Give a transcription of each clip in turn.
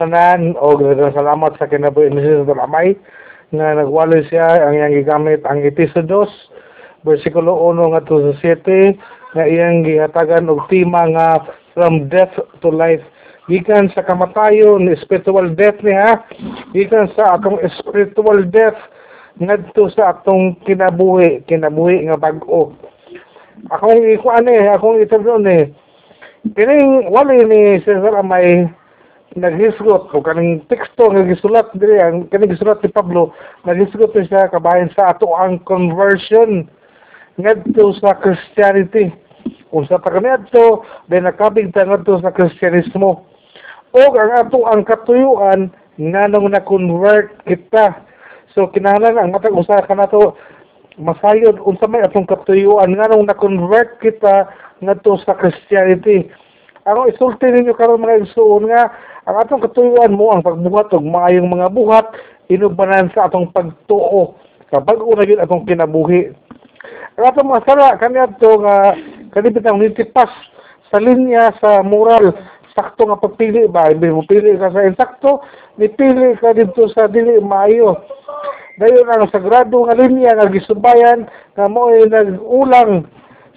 tanan o salamat sa kinabuhi ni Jesus Amay nga nagwalo siya ang iyang gigamit ang Ephesos versikulo 1 nga to sa 7 nga iyang gihatagan og tema nga from death to life gikan sa kamatayon spiritual death niya gikan sa atong spiritual death ngadto sa atong kinabuhi kinabuhi nga bag-o. Akong ikuan eh akong itudon eh kining wali ni Cesar Amay naghisgot o kaning teksto nga gisulat diri ang kaning gisulat ni Pablo naghisgot siya kabahin sa ato ang conversion ngadto sa Christianity. Kung sa taganadto then nakabig ta ngadto sa Kristyanismo o ang ato ang katuyuan nganong na-convert kita. So kinahanglan ang matag usa ka nato masayod unsa may atong katuyuan nganong na-convert kita ngadto sa Christianity. Ako isulti ninyo karon mga igsoon nga ang atong katuyuan mo ang pagbuhat og maayong mga buhat inubanan sa atong pagtuo. Kapag una gyud atong kinabuhi. Ang atong mga sala kaniadto nga kanibit ang nitipas sa linya sa moral sakto nga pagpili ba? Ibi mo pili ka sa insakto nipili ka dito sa dili maayo. Dayon ang sagrado nga linya nga gisubayan nga mo nag-ulang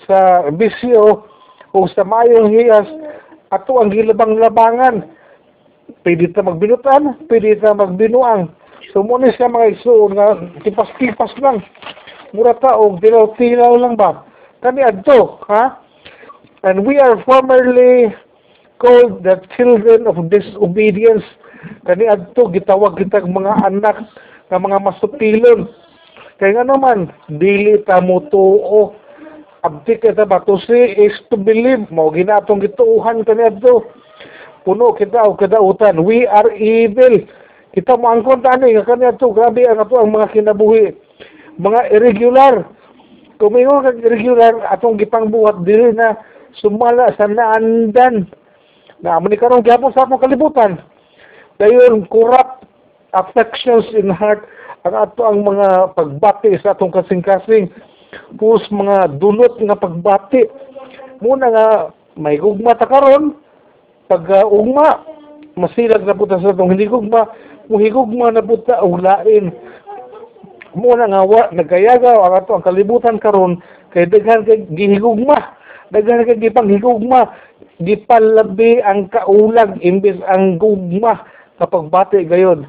sa bisyo o sa mayong hiyas ato ang gilabang-labangan pwede ta magbinutan, pwede ta magbinuang. So muna siya mga isuon nga tipas-tipas lang. Mura ta og tilaw-tilaw lang ba? Kani adto, ha? And we are formerly called the children of disobedience. Kani adto gitawag kitag mga anak nga mga masupilon. Kaya nga naman, dili ta mo tuo. Abdi kita ba to see is to believe mo ginatong gituuhan kani adto puno kita o kadautan. We are evil. Kita maangkon tani nga kanya to grabe ang ato ang mga kinabuhi. Mga irregular. Mayroon kag irregular atong gipangbuhat dili na sumala sa naandan. Na amo ni karon gyapon sa atong kalibutan. Dayon corrupt affections in heart ang ato ang mga pagbati sa atong kasing-kasing pus mga dunot nga pagbati muna nga may gugma ta karon pag uh, ugma masilag na puta sa itong hindi gugma muhigugma na puta og lain. Muna nga wa nagayagaw ang ato ang kalibutan karon kay daghan kay gihigugma. Daghan kay gipanghigugma. Gipalabi ang kaulag imbes ang gugma. Kapag bati gayon.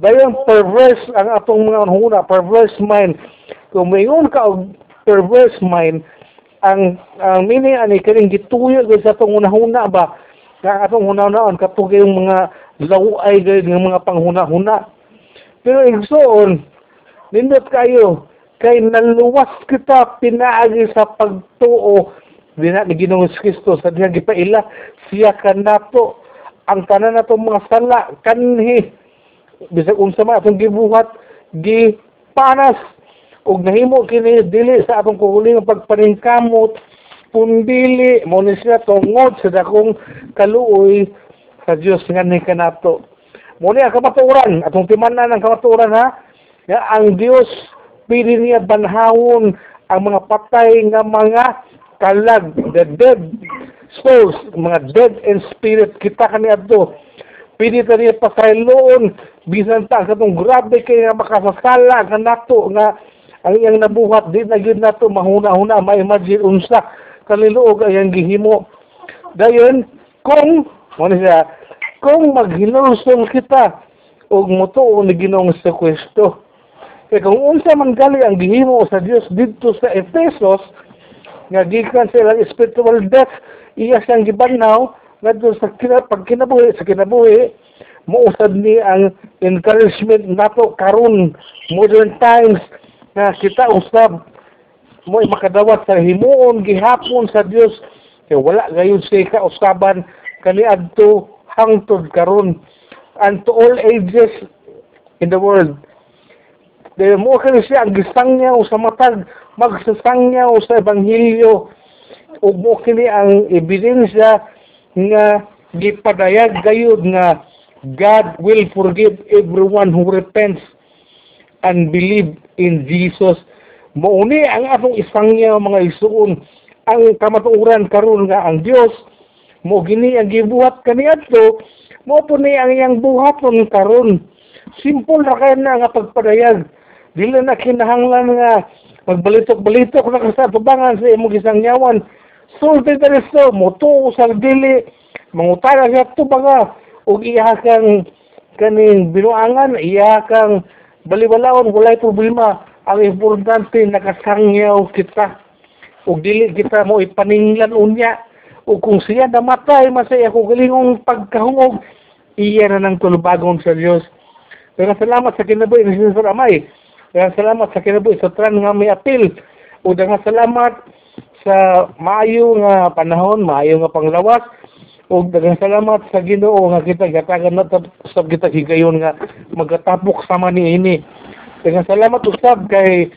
Dayon perverse ang atong mga huna perverse mind. Kung mayon ka perverse mind ang ang meaning ani kining gituyo sa atong una-huna ba nga atong hunaw-naon katong yung mga laway nga mga panghuna-huna. Pero igsoon nindot kayo kay naluwas kita pinaagi sa pagtuo. Dina ni Ginoong Kristo sa diha gipaila siya kanato ang tanan natong mga sala kanhi. Bisag unsa man atong gibuhat gi panas ug nahimo kini dili sa atong kuhuling pagpaningkamot pundili mo ni siya tungod sa dakong kaluoy sa Dios nga ni kanato. Mo ni ang kamatuoran atong timanan ang kamatuoran ha? Nga ang Dios pili niya banhawon ang mga patay nga mga kalag the dead souls mga dead in spirit. Kita kani adto pili ta niya pasayloon bisan ta katong grabe kay nga makasasala nga nato nga ang iyang nabuhat di na gyud nato mahuna-huna ma-imagine unsa kaliluog ayang gihimo. Dayon kung mo siya kung maghinulsol kita og mutuo ni Ginoong sa Kristo. Kay kung unsa man gali ang gihimo sa Dios didto sa Efesos nga gikan sa ilang spiritual death iya siyang gibannaw ngadto sa kina, pag kinabuhi sa kinabuhi muusad ni ang encouragement nato karon modern times na kita usab mo makadawat sa himuon gihapon sa Dios kay wala gayon siya kausaban kani adto hangtod karon. And to all ages in the world. Dahil mo kani siya ang gisangyaw sa matag magsasangyaw sa ebanghelyo. Ug mo ang ebidensya nga gipadayag gayud nga God will forgive everyone who repents and believe in Jesus. Mauni ang atong isangya mga isuon ang kamatuoran karon nga ang Dios mo gini ang gibuhat kaniadto Mo po ni ang iyang buhaton karon. Simple ra kay na nga pagpadayag. Dili na kinahanglan nga magbalitok-balitok na sa tubangan sa imong gisangyawan. Sulti dali so, moto sa dili, mangutana sa tubaga, ug iya kang kaning binuangan, iya kang balibalawon, walay problema. Ang importante, nakasangyaw kita. Ug dili kita mo ipaninglan unya. Ug kung siya namatay, masaya ko galingong pagkahungog, iya na ng tulubagon sa Diyos. Kaya salamat sa kinabuhi ni Jesus Amay. Kaya salamat sa kinabuhi sa tran nga may apil. O nga salamat sa maayo nga panahon, maayo nga panglawas. O daghang salamat sa Ginoo nga kita gatagan na sa kita higayon nga magatapok sama ni ini. Daghang salamat usab kay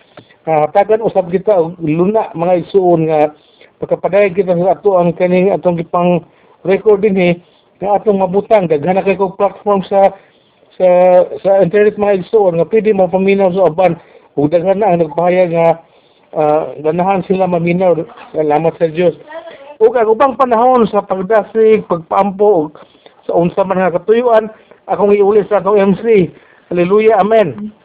uh, tagan usab kita og luna mga isuon nga pagkapadayag kita sa ato ang kaning atong gipang record dinhi nga atong mabutang daghan na kay kog platform sa sa sa internet mga igsoon nga pwede mo paminaw sa uban. Ug daghan na ang nagpahayag nga uh, ganahan sila maminaw. Salamat sa Dios ug ang ubang panahon sa pagdasig pagpaampo sa unsa man nga katuyuan akong iuli sa atong MC hallelujah. Amen